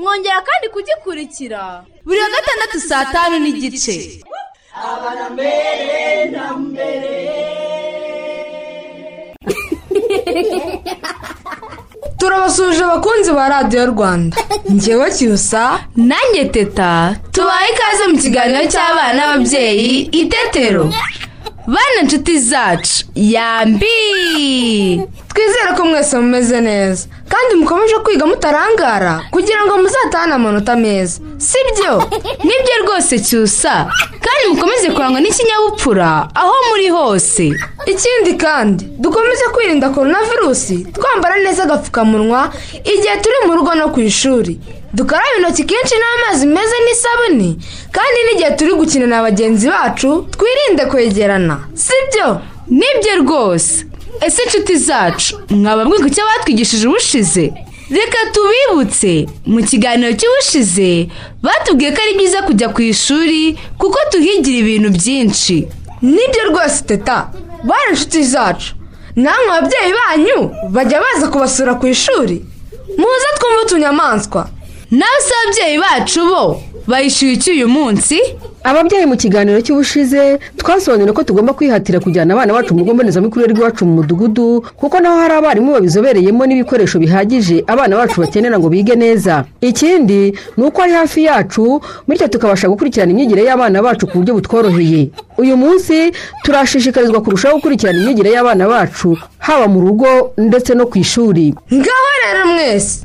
Mwongera kandi kugikurikira. Buri wa gatandatu saa tanu n'igice. Turabasuje abakunzi ba radiyo rwanda. Ngewe cyusa. Nanjye teta. Tubaye ikaze mu kiganiro cy'abana n'ababyeyi itetero bana inshuti zacu. Yambi! Twizere ko mwese mumeze neza. Kandi mukomeje kwiga mutarangara kugira ngo muzatahane amanota meza. Sibyo? Nibyo rwose cyusa. Kandi mukomeze kurangwa n'ikinyabupfura aho muri hose. Ikindi kandi dukomeze kwirinda korona virusi twambara neza agapfukamunwa igihe turi mu rugo no ku ishuri. Dukaraba intoki kenshi n'amazi meza n'isabune kandi n'igihe turi gukina na bagenzi bacu twirinde kwegerana. Sibyo? Nibyo rwose. Ese inshuti zacu mwaba mwiga icyo batwigishije ubushize? Reka tubibutse. Mu kiganiro cy'ubushize batubwiye ko ari byiza kujya ku ishuri kuko tuhigira ibintu byinshi. Nibyo rwose teta. Bari inshuti zacu. Namwe ababyeyi banyu bajya baza kubasura ku ishuri. Muze twumve utunyamaswa. Nawe se ababyeyi bacu bo bayishyuye iki uyu munsi ababyeyi mu kiganiro cy'ubushize twasobanuriye ko tugomba kwihatira kujyana abana bacu mu rugo mbonezamikurire rw'iwacu mu mudugudu kuko naho hari abarimu babizobereyemo n'ibikoresho bihagije abana bacu bakenera ngo bige neza. Ikindi ni uko ari hafi yacu bityo tukabasha gukurikirana imyigire y'abana bacu ku buryo butworoheye. Uyu munsi turashishikarizwa kurushaho gukurikirana imyigire y'abana bacu haba mu rugo ndetse no ku ishuri. Ngaho rero mwese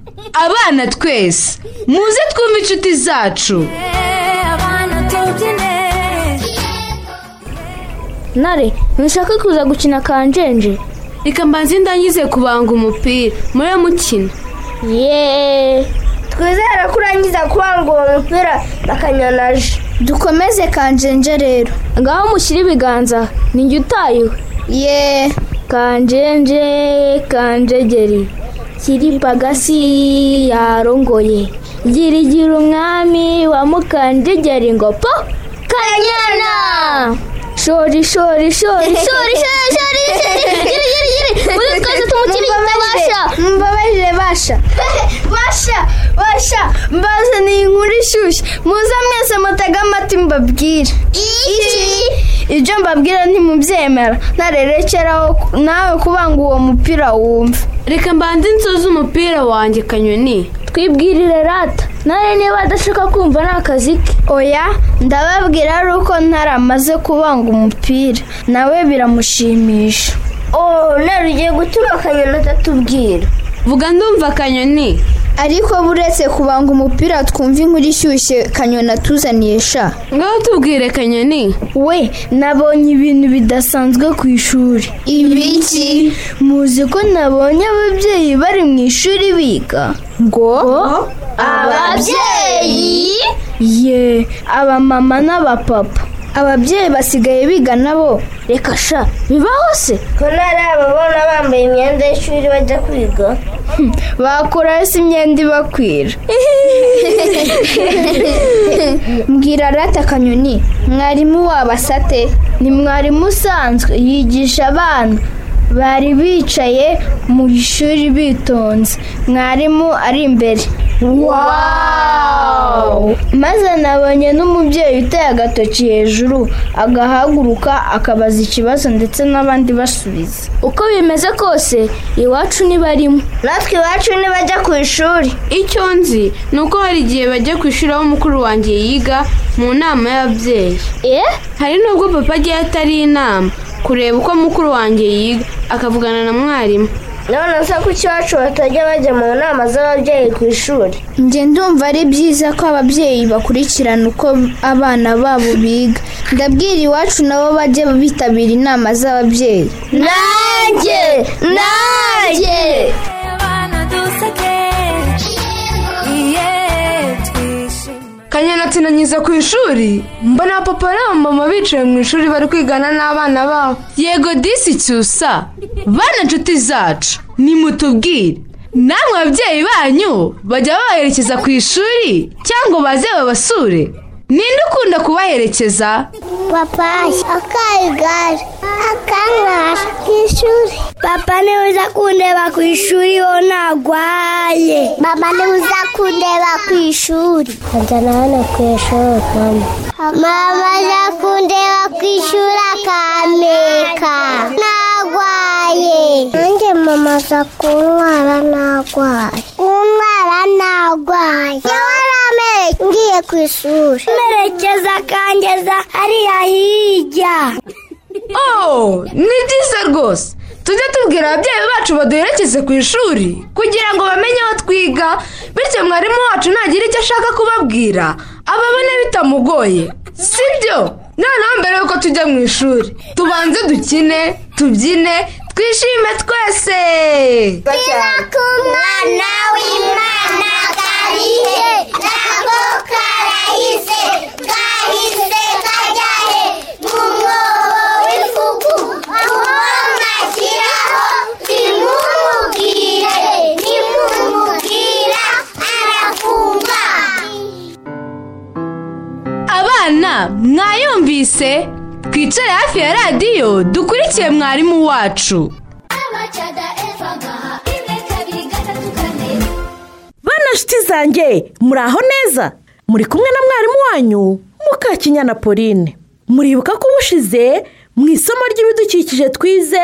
Abana twese muze twumve inshuti zacu. Nare ntushaka kuza gukina kanjenje? Reka mbanze ndangize kubanga umupira. Muriyo mukina. Yeee twizere ko urangiza kubanga uwo mupira bakanyanaje dukomeze kanjenje rero. Ngaho mushyire ibiganza ninjye utayiwe yeee kanjenje kanjegeri kiri pagasi yarongoye. Girigira umwami wa mukanjegeri ngo po kanyana! Shori shori shori shori shori shori giri giri giri uzi twese tumukirinde basha mbabarire basha basha basha mbaze ni inkuru ishyushye muze mwese mutege amatwi mbabwire ibyo mbabwira ntimubyemera ntarerekeraho nawe kubanga uwo mupira wumva reka mbanze nsoze umupira wanjye kanyoni twibwirire rata nawe niba adashaka kumva ni akazi ke. Oya ndababwira ari uko ntaramaze kubanga umupira. Nawe biramushimisha. Oh nari ugiye gutuma akanyoni atatubwira. Vuga ndumva kanyoni ariko buretse kubanga umupira twumva inkuru ishyushye kanyoni atuzaniye sha ngaho tubwire kanyoni. We nabonye ibintu bidasanzwe ku ishuri. Ibiki? muzi ko nabonye ababyeyi bari mu ishuri biga. Ngo? Ababyeyi? Ye abamama n'abapapa. Ababyeyi basigaye biga nabo. Reka sha bibaho se. Ko ntari ababona bambaye imyenda y'ishuri bajya kwiga? Bakuraho se imyenda ibakwira. Mbwira rata akanyoni. Mwarimu wabasate. Ni mwarimu usanzwe. Yigisha abana. Bari bicaye mu ishuri bitonze. Mwarimu ari imbere. Maze nabonye n'umubyeyi uteye agatoki hejuru agahaguruka akabaza ikibazo ndetse n'abandi basubiza. Uko bimeze kose iwacu ntibarimo natwe iwacu ntibajya ku ishuri. Icyo nzi ni uko hari igihe bajya ku ishuri aho mukuru wanjye yiga mu nama y'ababyeyi. Eh? Hari n'ubwo papa agiye atari inama kureba uko mukuru wanjye yiga akavugana na mwarimu. None se kuki iwacu batajya bajya mu nama z'ababyeyi ku ishuri. Njye ndumva ari byiza ko ababyeyi bakurikirana uko abana babo biga. Ndabwira iwacu nabo bajye bitabira inama z'ababyeyi. Nanjye nanjye! Kanyana atsindanyiza ku ishuri mbona papa na mama bicaye mu ishuri bari kwigana n'abana babo. Yego disi cyusa bana inshuti zacu nimutubwire. Namwe ababyeyi banyu bajya babaherekeza ku ishuri cyangwa baze babasure. Ninde ukunda kubaherekeza? Papa akayigare akantwara ku ishuri. Papa ni we uza kundeba ku ishuri wo ntagwaye mama ni we uza kundeba ku ishuri. Ajyana hano ku ishuri mama mama aza kundeba ku ishuri akampeka ntagwaye nanjye mama aza kuntwara ntagwaye kuntwara arameke ngiye ku ishuri merekeza akangeza hariya hirya oh ni byiza rwose. Tujye tubwira ababyeyi bacu baduherekeze ku ishuri kugira ngo bamenye aho twiga bityo mwarimu wacu nagira icyo ashaka kubabwira ababone bitamugoye. Si byo noneho mbere y'uko tujya mu ishuri tubanze dukine tubyine twishime twese. Ku mwana w'imana mwayumvise twicare hafi ya radiyo dukurikiye mwarimu wacu. Nshuti zanjye. Muri aho neza? Muri kumwe na mwarimu wanyu mukakinyana pauline. Muribuka ko ubushize mu isomo ry'ibidukikije twize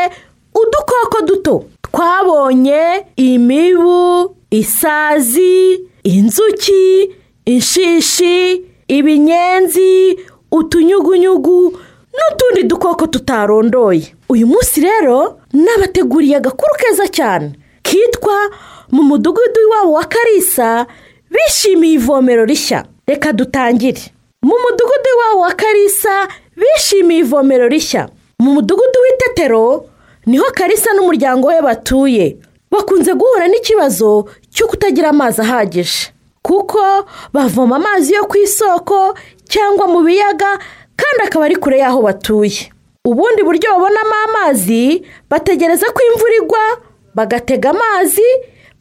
udukoko duto. Twabonye imibu isazi inzuki inshishi ibinyenzi utunyugunyugu n'utundi dukoko tutarondoye. Uyu munsi rero nabateguriye agakuru keza cyane kitwa mu mudugudu w'iwabo wa karisa bishimiye ivomero rishya. Reka dutangire. Mu mudugudu w'iwabo wa karisa bishimiye ivomero rishya. Mu mudugudu w'itetero ni ho karisa n'umuryango we batuye. Bakunze guhura n'ikibazo cyo kutagira amazi ahagije. Kuko bavoma amazi yo ku isoko cyangwa mu biyaga kandi akaba ari kure y'aho batuye. Ubundi buryo babonamo amazi bategereza ko imvura igwa bagatega amazi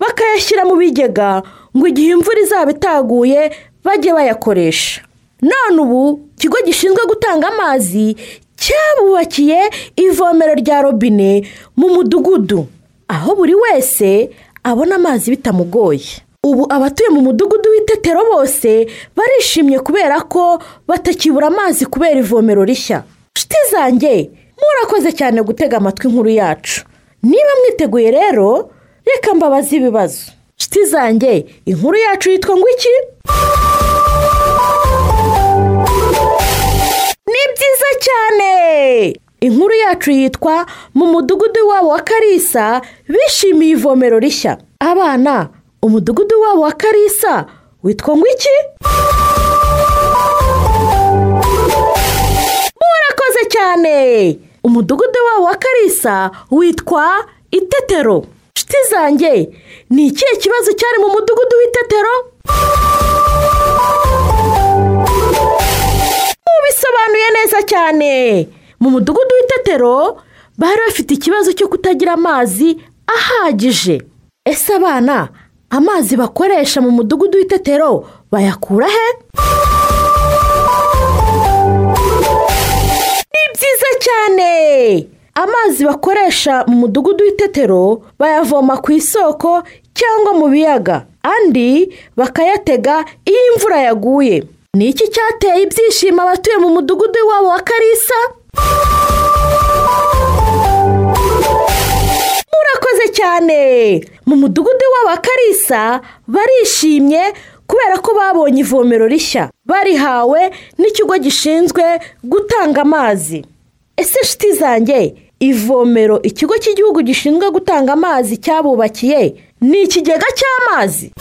bakayashyira mu bigega ngo igihe imvura izaba itaguye bajye bayakoresha. None ubu ikigo gishinzwe gutanga amazi cyabubakiye ivomero rya robine mu mudugudu. Aho buri wese abona amazi bitamugoye. Ubu abatuye mu mudugudu w'itetero bose barishimye kubera ko batakibura amazi kubera ivomero rishya. Nshuti zanjye murakoze cyane gutega amatwi inkuru yacu. Niba mwiteguye rero reka mbabaze ibibazo. Nshuti zanjye inkuru yacu yitwa ngo iki? Ni byiza cyane. Inkuru yacu yitwa mu mudugudu wabo wa karisa bishimiye ivomero rishya. Abana umudugudu wabo wa karisa witwa ngo iki? Cyane. Umudugudu wabo wa karisa witwa itetero. Nshuti zanjye. Ni ikihe kibazo cyari mu mudugudu w'itetero mubisobanuye neza cyane. Mu mudugudu w'itetero bari bafite ikibazo cyo kutagira amazi ahagije. Ese abana amazi bakoresha mu mudugudu w'itetero bayakura he? Ni byiza cyane. Amazi bakoresha mu mudugudu w'itetero bayavoma ku isoko cyangwa mu biyaga. Andi bakayatega iyo imvura yaguye. Ni iki cyateye ibyishimo abatuye mu mudugudu wabo wa karisa murakoze cyane. Mu mudugudu wabo wa karisa barishimye kubera ko babonye ivomero rishya. Barihawe n'ikigo gishinzwe gutanga amazi. Ese nshuti zanjye ivomero ikigo cy'igihugu gishinzwe gutanga amazi cyabubakiye ni ikigega cy'amazi.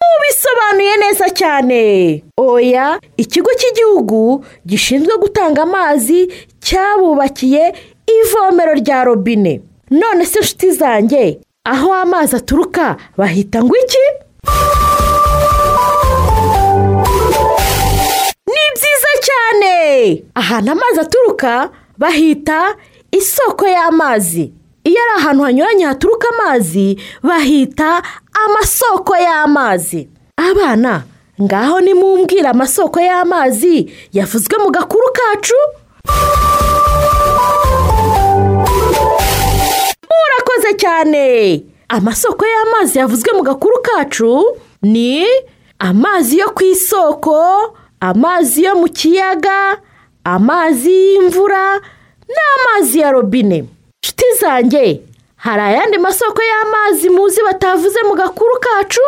Mubisobanuye neza cyane. Oya ikigo cy'igihugu gishinzwe gutanga amazi cyabubakiye ivomero rya robine. None se nshuti zanjye aho amazi aturuka bahita ngo iki? Ahantu amazi aturuka bahita isoko y'amazi. Iyo ari ahantu hanyuranye haturuka amazi bahita amasoko y'amazi. Abana ngaho nimumbwire amasoko y'amazi yavuzwe mu gakuru kacu? Murakoze cyane! Amasoko y'amazi yavuzwe mu gakuru kacu ni amazi yo ku isoko. Amazi yo mu kiyaga amazi y'imvura n'amazi ya robine. Nshuti zanjye hari ayandi masoko y'amazi muzi batavuze mu gakuru kacu?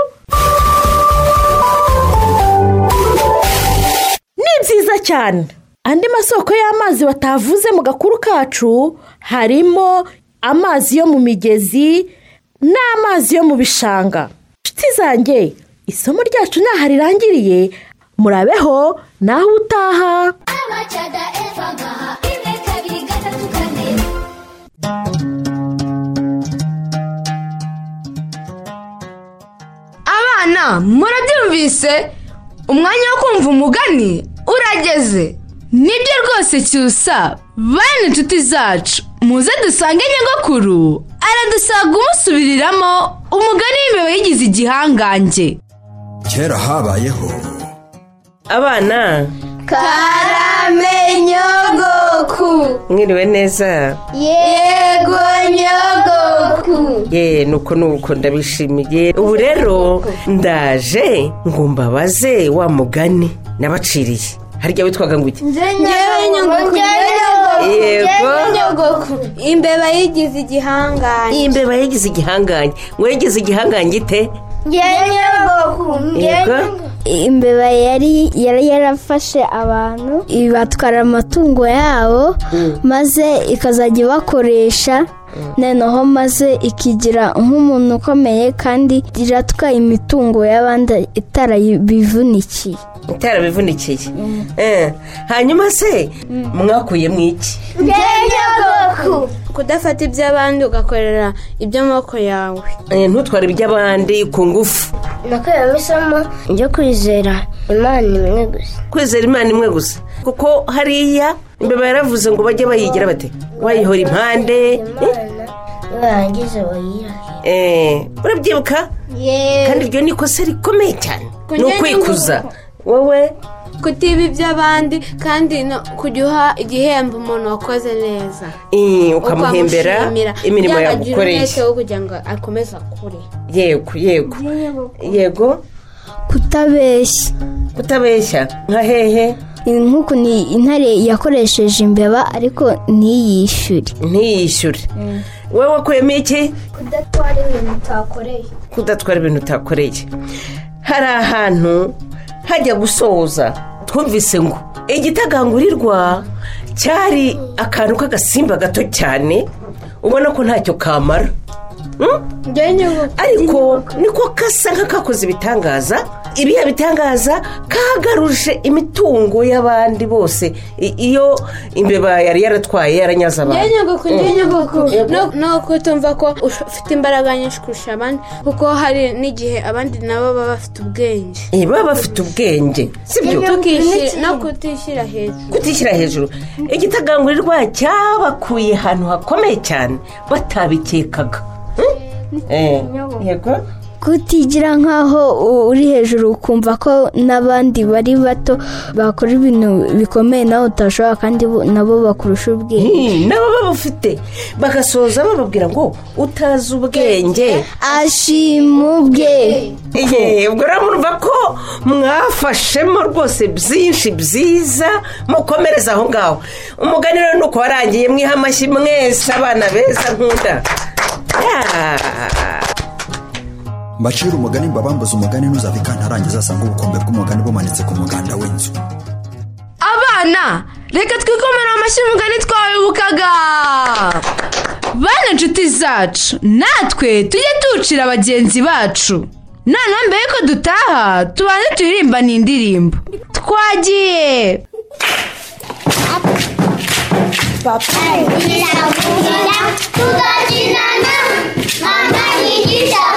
Ni byiza cyane. Andi masoko y'amazi batavuze mu gakuru kacu harimo amazi yo mu migezi n'amazi yo mu bishanga. Nshuti zanjye isomo ryacu ntaho rirangiriye murabeho naho utaha. Abana murabyumvise? Umwanya wo kumva umugani urageze. Nibyo rwose cyusa. Bane inshuti zacu muze dusange nyogokuru. Aradusaga umusubiriramo umugani w'imbeba yigize igihangange. Kera habayeho abana. Karame nyogoku mwiriwe neza? Yego nyogoku. Ye nuko nuko ndabishimiye. Ubu rero ndaje ngo mbabaze wa mugani nabaciriye. Harya witwaga ngo iki? Yego. nyogoku. Imbeba yigize igihangange. Iyi mbeba yagize igihangange. Ngo yagize igihangange ite? Nyogoku. Yego. Imbeba yari yari yarafashe abantu ibatwara amatungo yabo maze ikazajya ibakoresha. Noneho maze ikigira nk'umuntu ukomeye kandi iratwaye imitungo y'abandi itarabivunikiye? Itarabivunikiye Eh, hanyuma se mwakuyemo iki? Kudafata iby'abandi ugakorera iby'amaboko yawe. Eh, ntutware iby'abandi ku ngufu. Nakuyemo isomo ryo kwizera imana imwe gusa. Kwizera imana imwe gusa. Kuko hariya imbeba yaravuze ngo bajye bayigira bate? Wayihora impande eh? nibarangiza bayirahe Eh, urabyibuka? Kandi iryo ni ikosa rikomeye cyane. Ni ukwikuza. wowe kutiba iby'abandi kandi no kujya uha igihembo umuntu wakoze neza. Eh, ukamuhembera imirimo yagukoreye umwete wo kugira ngo akomeze akure. Yego yego. Yego. Kutabeshya. Kutabeshya. Nka hehe? Nk'uku ni intare yakoresheje imbeba ariko ntiyishyure. Ntiyishyure. Wowe wakuyemo iki? Kudatwara ibintu utakoreye. Kudatwara ibintu utakoreye. Hari ahantu hajya gusoza twumvise ngo igitagangurirwa cyari akantu k'agasimba gato cyane ubona ko ntacyo kamara? Ariko niko gasa nk'akakoze ibitangaza ibihe bitangaza kagaruje imitungo y'abandi bose. Iyo imbeba yari yaratwaye yaranyaze abantu. Njye nyogoko njye Mm. nyogoko Yego. no no kutumva ko ufite imbaraga nyinshi kurusha abandi kuko hari n'igihe abandi nabo baba bafite ubwenge. Eh, baba bafite ubwenge. Sibyo Tukishyira- no kutishyira hejuru. Kutishyira hejuru. Igitagangurirwa cyabakuye ahantu hakomeye cyane batabikekaga. Hmm? Yego. Kutigira nk'aho uri hejuru ukumva ko n'abandi bari bato bakora ibintu bikomeye nawe utashobora kandi bo- nabo bakurusha ubwenge. Hmm, nabo babufite bagasoza bababwira ngo utazi ubwenge. Ashima ubwe. Ye, ubwo rero murumva ko mwafashemo rwose byinshi byiza mukomereza aho ngaho. Umugani rero ni uko warangiye mwiha amashyi mwese abana beza nkunda. Mbacira umugani mbabambuze umugani ntuzave ikantarangiza asanga ubukombe bw'umugani bumanitse ku muganda w'inzu abana reka twikomere amashyi umugani twawibukaga bana inshuti zacu natwe tujye tuwucira bagenzi bacu. Noneho mbere yuko dutaha tubanze turirimba ni indirimbo twagiye. Papa yigisha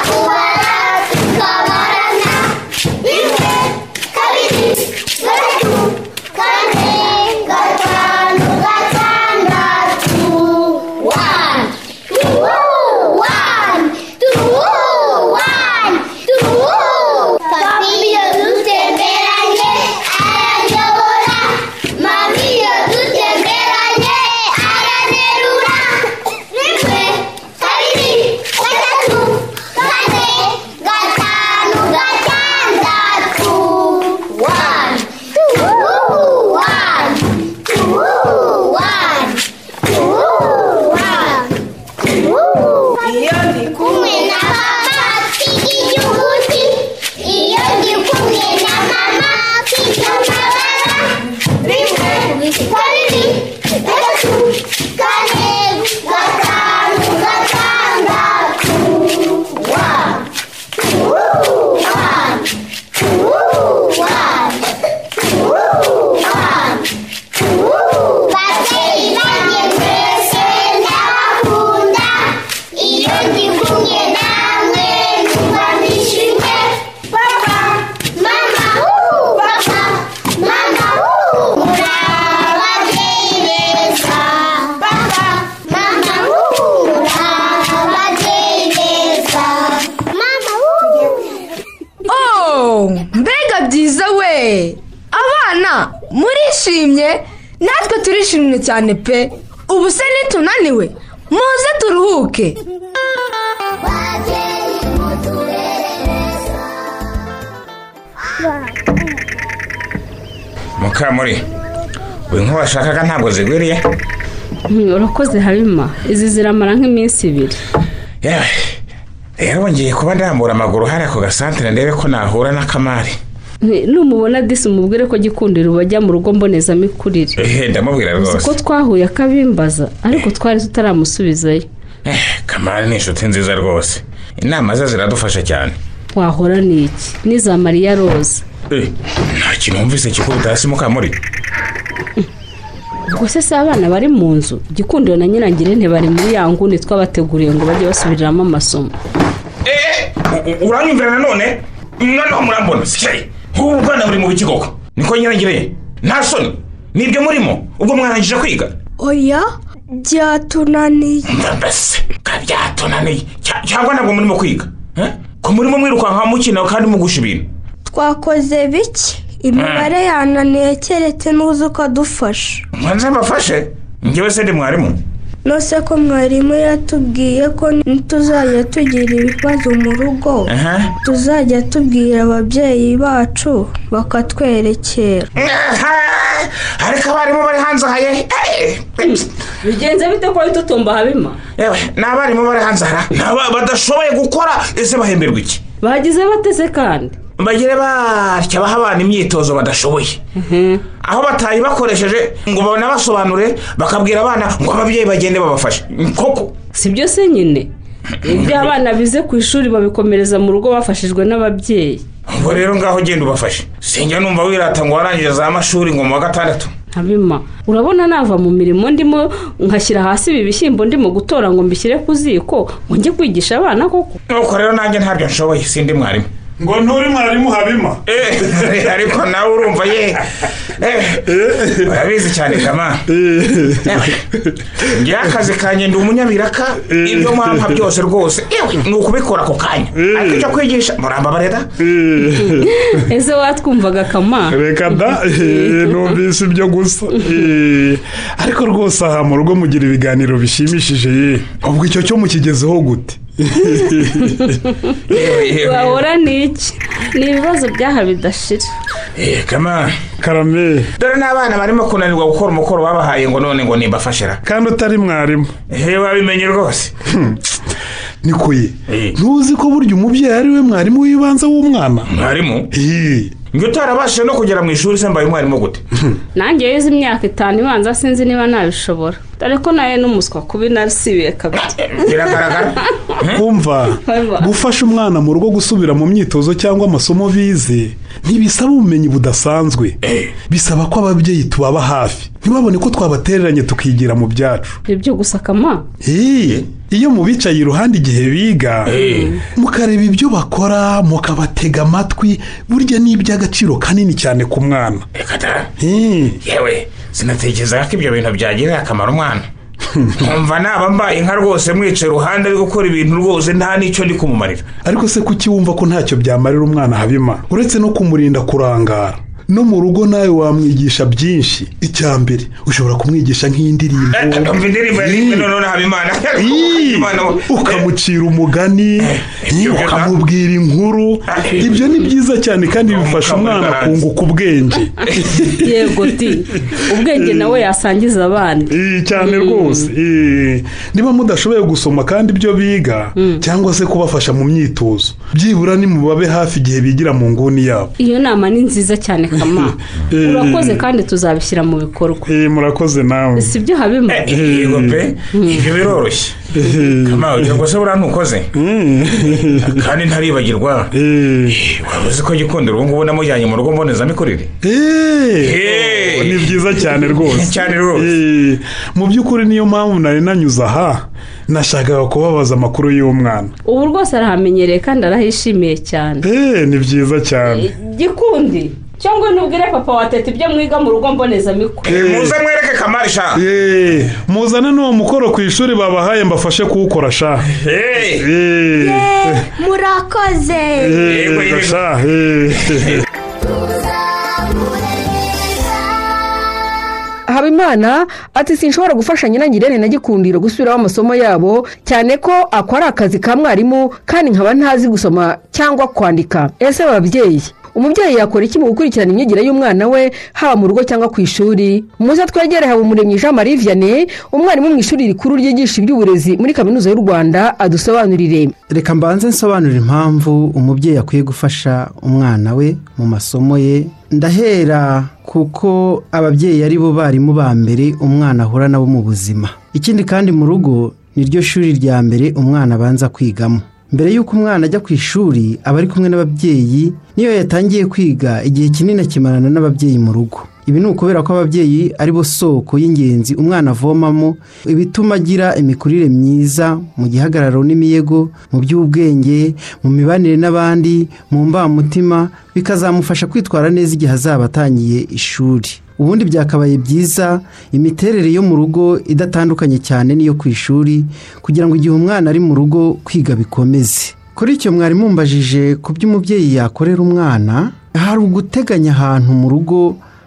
cyane pe. Ubu se nitunaniwe. Muze turuhuke. Mukamuri uyu nk'uwashakaga ntabwo zigwiriye? Urakoze habima izi ziramara nk'iminsi ibiri. Yewe rero ngiye kuba ndambura amaguru hariya ku gasantere ndebe ko nahura na kamari. Numubona disi umubwire ko gikundiro bajya mu rugo mbonezamikurire. Ndamubwira uzi ko rwose twahuye akabimbaza ariko twari tutaramusubizayo. Kamari ni inshuti nziza rwose. Inama ze ziradufasha cyane. Wahora ni iki? N'iza mariya roza Eh, nta kintu wumvise kikubita hasi mukamuri ubwo se si abana bari mu nzu gikundiro na nyirangirente bari muri ya nguni twabateguriye ngo bajye basubiriramo amasomo. U- uranyumvira nanone noneho murambona sikeye nk'ubu bwana buri mu biki koko niko nyirangire nta soni. Nibyo murimo ubwo mwarangije kwiga. Oya byatunaniye. Mbese byatunaniye. Cya- cyangwa ntabwo murimo kwiga Eh? ko murimo mwirukanka mukina kandi mugusha ibintu. Twakoze bike imibare yananiye keretse n'uzi ukadufasha mwanze mbafashe njyewe se ndi mwarimu. Nose ko mwarimu yatubwiye ko ntituzajya tugira ibibazo mu rugo. Tuzajya tubwira ababyeyi bacu bakatwerekera. Ariko abarimu bari hanze aha bigenze bite ko wahita utumba habima? Yewe ni abarimu bari hanze aha. Badashoboye gukora. Ese bahemberwa iki? Bagize bateze kandi? Bagire batya baha abana imyitozo badashoboye. Aho batayibakoresheje ngo banabasobanure bakabwira abana ngo ababyeyi bagende babafashe. Koko si byo se nyine? Ibyo abana bize ku ishuri babikomereza mu rugo bafashijwe n'ababyeyi. Ubwo rero ngaho genda ubafashe. Sinjya numva wirata ngo warangije za mashuri ngo mu wa gatandatu. Ntabima urabona nava mu mirimo ndimo nkashyira hasi ibi bishyimbo ndimo gutora ngo mbishyire ku ziko ngo njye kwigisha abana koko? Nuko rero nanjye ntabyo nshoboye sindi mwarimu. Ngo nturi mwarimu habima. Eh, ariko nawe urumva ye. Eh, urabizi cyane kama ngewe akazi kanjye ndi umunyabiraka. Ibyo mwampa byose rwose. Ni ukubikora ako kanya. Ariko icyo kwigisha muramba bareda ese watwumvaga kama reka da. Eh, numvise ibyo gusa. Eh, ariko rwose aha mu rugo mugira ibiganiro bishimishije ye. Ubwo icyo cyo mukigezeho gute? Wahora ni iki? Ni ibibazo byaha bidashira. Eh, kama. Karame. Dore n'abana barimo kunanirwa gukora umukoro babahaye ngo none ngo nimbafashira. Kandi utari mwarimu. He wabimenye rwose. Niko ye ntuzi ko burya umubyeyi ari we mwarimu w'ibanze w'umwana? Mwarimu? Njye utarabashije no kugera mu ishuri se mbaye umwarimu gute nanjye yize imyaka itanu ibanza sinzi niba nabishobora. Dore ko nawe n'umuswa kubi narisibiye kabiri. Biragaragara? Kumva. Gufasha umwana mu rugo gusubira mu myitozo cyangwa amasomo bize ntibisaba ubumenyi budasanzwe. Bisaba ko ababyeyi tubaba hafi. Ntibabone ko twabatereranye tukigira mu byacu. Ibyo gusa kama Hey, iyo mubicaye iruhande igihe biga mukareba ibyo bakora mukabatega amatwi burya ni iby'agaciro kanini cyane ku mwana. Yewe. Sinatekerezaga ko ibyo bintu byagirira akamaro umwana nkumva naba mbaye inka rwose mwicaye iruhande ari gukora ibintu rwose nta n'icyo ndi kumumarira. Ariko se kuki wumva ko ntacyo byamarira umwana habima uretse no kumurinda kurangara. No mu rugo nawe wamwigisha byinshi. Icya mbere ushobora kumwigisha nk'indirimbo habimana. Ii, ukamucira umugani ukamubwira inkuru. Ibyo ni byiza cyane kandi bifasha umwana kunguka ubwenge. Yego ti ubwenge nawe yasangiza abandi Ii, cyane rwose. Niba mudashoboye gusoma kandi ibyo biga cyangwa se kubafasha mu myitozo byibura nimubabe hafi igihe bigira mu nguni yabo. Iyo nama ni nziza cyane kama urakoze kandi tuzabishyira mu bikorwa. Murakoze nawe. Si byo habima yego pe. Ibyo biroroshye. Kama ugira ngo se buriya ntukoze kandi ntaribagirwa? Waba uzi ko gikundiro ubu ngubu namujyanye mu rugo mbonezamikurire. Ni byiza cyane rwose. Cyane rwose. Mu by'ukuri niyo mpamvu nari nanyuze aha. Nashakaga kubabaza amakuru y'umwana. Ubu rwose arahamenyereye kandi arahishimiye cyane. Ni byiza cyane. Gikundi. Cyangwa ntubwire papa wa teta ibyo mwiga mu rugo mbonezamikurire muze mwereke kamari sha muzane n'uwo mukoro ku ishuri babahaye mbafashe kuwukora sha. Murakoze. Habimana ati sinshobora gufasha nyirangirene na gikundiro gusubiraho amasomo yabo cyane ko ako ari akazi ka mwarimu kandi nkaba ntazi gusoma cyangwa kwandika. Ese ababyeyi umubyeyi yakora iki mu gukurikirana imyigire y'umwana we haba mu rugo cyangwa ku ishuri? Muze twegere habumuremyi jean marie vianney umwarimu mu ishuri rikuru ryigisha iby'uburezi muri kaminuza y'u rwanda adusobanurire. Reka mbanze nsobanurire impamvu umubyeyi akwiye gufasha umwana we mu masomo ye. Ndahera kuko ababyeyi ari bo barimu ba mbere umwana ahura nabo mu buzima. Ikindi kandi mu rugo ni ryo shuri rya mbere umwana abanza kwigamo. Mbere y'uko umwana ajya ku ishuri aba ari kumwe n'ababyeyi niyo yatangiye kwiga igihe kinini akimarana n'ababyeyi mu rugo. Ibi ni ukubera ko ababyeyi ari bo soko y'ingenzi umwana avomamo ibituma agira imikurire myiza mu gihagararo n'imiyego mu by'ubwenge mu mibanire n'abandi mu mbamutima bikazamufasha kwitwara neza igihe azaba atangiye ishuri. Ubundi byakabaye byiza imiterere yo mu rugo idatandukanye cyane n'iyo ku ishuri kugira ngo igihe umwana ari mu rugo kwiga bikomeze. Kuri icyo mwari mumbajije ku byo umubyeyi yakorera umwana hari uguteganya ahantu mu rugo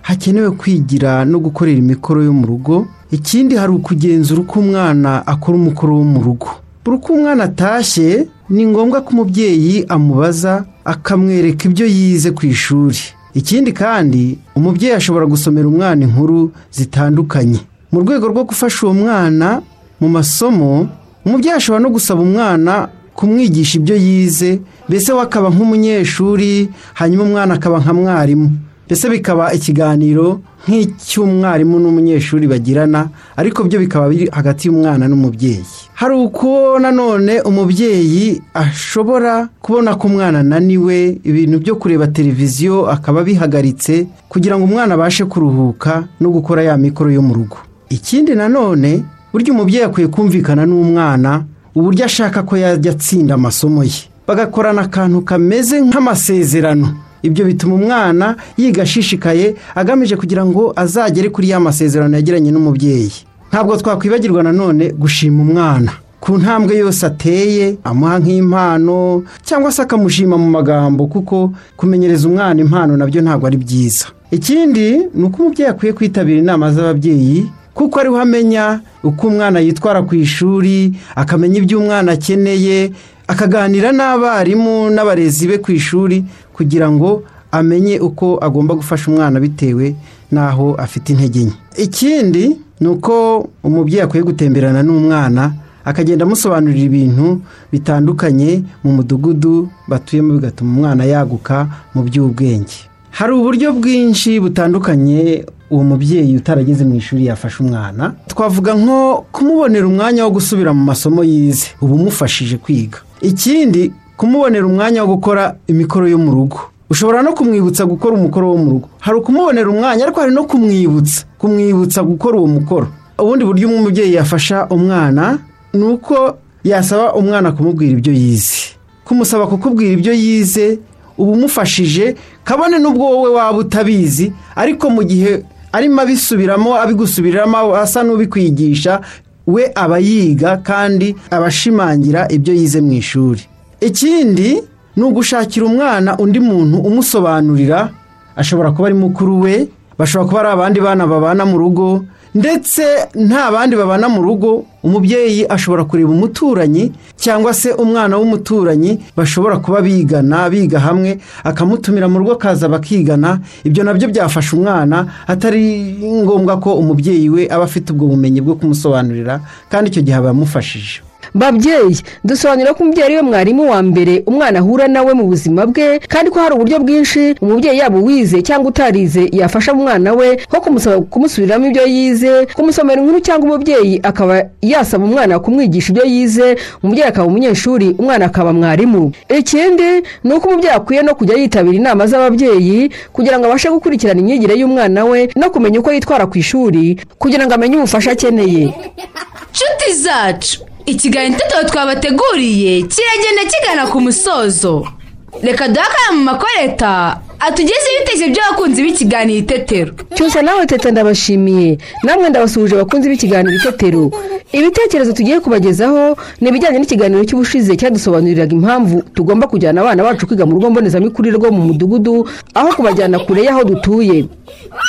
hakenewe kwigira no gukorera imikoro yo mu rugo ikindi hari ukugenzura uko umwana akora umukoro wo mu rugo. Buri uko umwana atashye ni ngombwa ko umubyeyi amubaza akamwereka ibyo yize ku ishuri. Ikindi kandi umubyeyi ashobora gusomera umwana inkuru zitandukanye. Mu rwego rwo gufasha uwo mwana mu masomo umubyeyi ashobora no gusaba umwana kumwigisha ibyo yize mbese we akaba nk'umunyeshuri hanyuma umwana akaba nka mwarimu. Ndetse bikaba ikiganiro nk'icy'umwarimu n'umunyeshuri bagirana ariko byo bikaba biri hagati y'umwana n'umubyeyi. Hari uko nanone umubyeyi ashobora kubona ko umwana ananiwe ibintu byo kureba televiziyo akaba abihagaritse kugira ngo umwana abashe kuruhuka no gukora ya mikoro yo mu rugo. Ikindi nanone burya umubyeyi akwiye kumvikana n'umwana uburyo ashaka ko yajya atsinda amasomo ye. Bagakorana akantu kameze nk'amasezerano. Ibyo bituma umwana yiga ashishikaye agamije kugira ngo azagere kuri ya masezerano yagiranye n'umubyeyi. Ntabwo twakwibagirwa nanone gushima umwana. Ku ntambwe yose ateye amuha nk'impano cyangwa se akamushima mu magambo kuko kumenyereza umwana impano na byo ntabwo ari byiza. Ikindi ni uko umubyeyi akwiye kwitabira inama z'ababyeyi kuko ariho amenya uko umwana yitwara ku ishuri akamenya ibyo umwana akeneye akaganira n'abarimu n'abarezi be ku ishuri kugira ngo amenye uko agomba gufasha umwana bitewe n'aho afite intege nke. Ikindi ni uko umubyeyi akwiye gutemberana n'umwana akagenda amusobanurira ibintu bitandukanye mu mudugudu batuyemo bigatuma umwana yaguka mu by'ubwenge. Hari uburyo bwinshi butandukanye uwo mubyeyi utarageze mu ishuri yafasha umwana twavuga nko kumubonera umwanya wo gusubira mu masomo yize uba umufashije kwiga. Ikindi kumubonera umwanya wo gukora imikoro yo mu rugo. Ushobora no kumwibutsa gukora umukoro wo mu rugo. Hari ukumubonera umwanya ariko hari no kumwibutsa kumwibutsa gukora uwo mukoro. Ubundi buryo umubyeyi yafasha umwana ni uko yasaba umwana kumubwira ibyo yize. Kumusaba kukubwira ibyo yize uba umufashije kabone n'ubwo wowe waba utabizi ariko mu gihe arimo abisubiramo abigusubiriramo asa n'ubikwigisha we aba yiga kandi aba ashimangira ibyo yize mu ishuri. Ikindi ni ugushakira umwana undi muntu umusobanurira ashobora kuba ari mukuru we bashobora kuba ari abandi bana babana mu rugo ndetse nta bandi babana mu rugo umubyeyi ashobora kureba umuturanyi cyangwa se umwana w'umuturanyi bashobora kuba bigana biga hamwe akamutumira mu rugo akaza bakigana. Ibyo na byo byafasha umwana atari ngombwa ko umubyeyi we aba afite ubwo bumenyi bwo kumusobanurira kandi icyo gihe aba amufashije babyeyi dusobanura ko umubyeyi ari we mwarimu wa mbere umwana ahura nawe mu buzima bwe kandi ko hari uburyo bwinshi umubyeyi yaba uwize cyangwa utarize yafasha umwana we nko kumusaba kumusubiramo ibyo yize kumusomera inkuru cyangwa umubyeyi akaba yasaba umwana kumwigisha ibyo yize umubyeyi akaba umunyeshuri umwana akaba mwarimu. Ikindi ni uko umubyeyi akwiye no kujya yitabira inama z'ababyeyi kugira ngo abashe gukurikirana imyigire y'umwana we no kumenya uko yitwara ku ishuri kugira ngo amenye ubufasha akeneye. Nshuti zacu. Ikiganiro itetero twabateguriye kiragenda kigana ku musozo. Reka duhe akanya mu makoreta. Atugeze ibitekerezo by'abakunzi b'ikiganiro itetero. Cyose nawe teta ndabashimiye. Namwe ndabasuhuje abakunzi b'ikiganiro itetero. Ibitekerezo tugiye kubagezaho ni ibijyanye n'ikiganiro cy'ubushize cyadusobanuriraga impamvu tugomba kujyana abana bacu kwiga mu rugo mbonezamikurire rwo mu mudugudu aho kubajyana kure y'aho dutuye.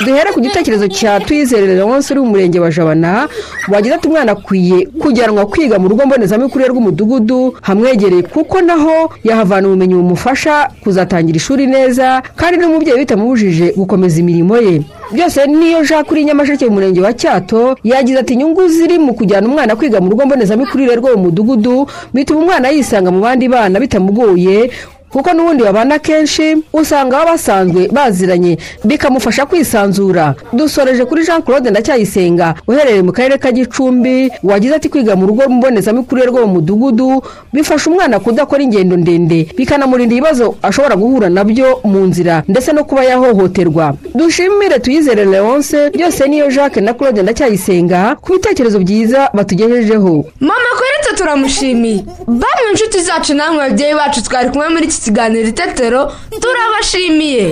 Duhere ku gitekerezo cya tuyizerere wonse uri mu murenge wa jabana wagize ati umwana akwiye kujyanwa kwiga mu rugo mbonezamikurire rw'umudugudu hamwegereye kuko naho yahavana ubumenyi bumufasha kuzatangira ishuri neza kandi n'umubyeyi bitamubujije gukomeza imirimo ye. Byose niyo jacques uri nyamasheke mu murenge wa cyato yagize ati inyungu ziri mu kujyana umwana kwiga mu rugo mbonezamikurire rwo mu mudugudu bituma umwana yisanga mu bandi bana bitamugoye kuko n'ubundi babana kenshi usanga baba basanzwe baziranye bikamufasha kwisanzura. Dusoreje kuri jean claude ndacyayisenga uherereye mu karere ka gicumbi wagize ati kwiga mu rugo mbonezamikurire rwo mu mudugudu bifasha umwana kudakora ingendo ndende bikanamurinda ibibazo ashobora guhura na byo mu nzira ndetse no kuba yahohoterwa. Dushimire tuyizere leonce. Byose niyo jacques na claude ndacyayisenga ku bitekerezo byiza batugejejeho. Mama koretse turamushimiye. Bamwe inshuti zacu namwe babyeyi bacu twari kumwe muri iki kiganiro itetero turabashimiye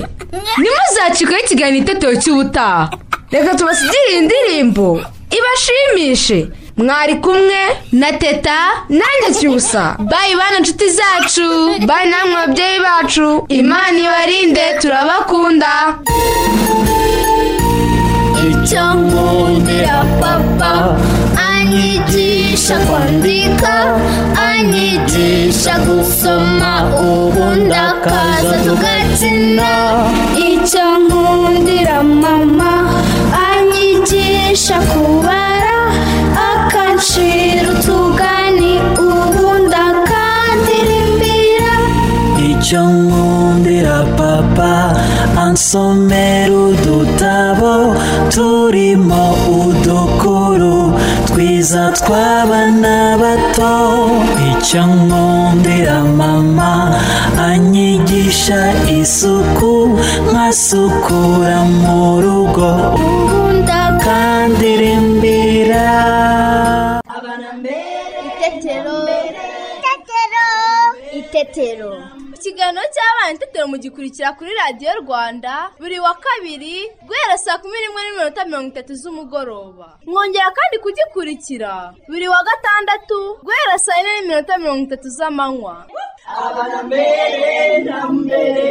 ntimuzacikeho ikiganiro itetero cy'ubutaha reka tubasigire iyi ndirimbo. Ibashimishe. Mwari kumwe na teta nanjye cyusa bayi bana inshuti zacu. Bayi namwe babyeyi bacu. Imana ibarinde turabakunda. Icyo nkundira papa anyigisha kwandika anyigisha gusoma ubundi akaza tugakina icyo nkundira mama anyigisha kubara. Akancira utugani ubundi akandirimbira icyo nkundira papa ansomera udutabo turimo udukuru. Twiza tw'abana bato. Icyo nkundira mama anyigisha isuku nkasukura mu rugo. Kandirimbira itetero. Itetero. Ikiganiro cy'abana itetero mugikurikira kuri radiyo rwanda buri wa kabiri guhera saa kumi n'imwe n'iminota mirongo itatu z'umugoroba. Mwongera kandi kugikurikira buri wa gatandatu guhera saa yine n'iminota mirongo itatu z'amanywa. Abana mbere na mbere.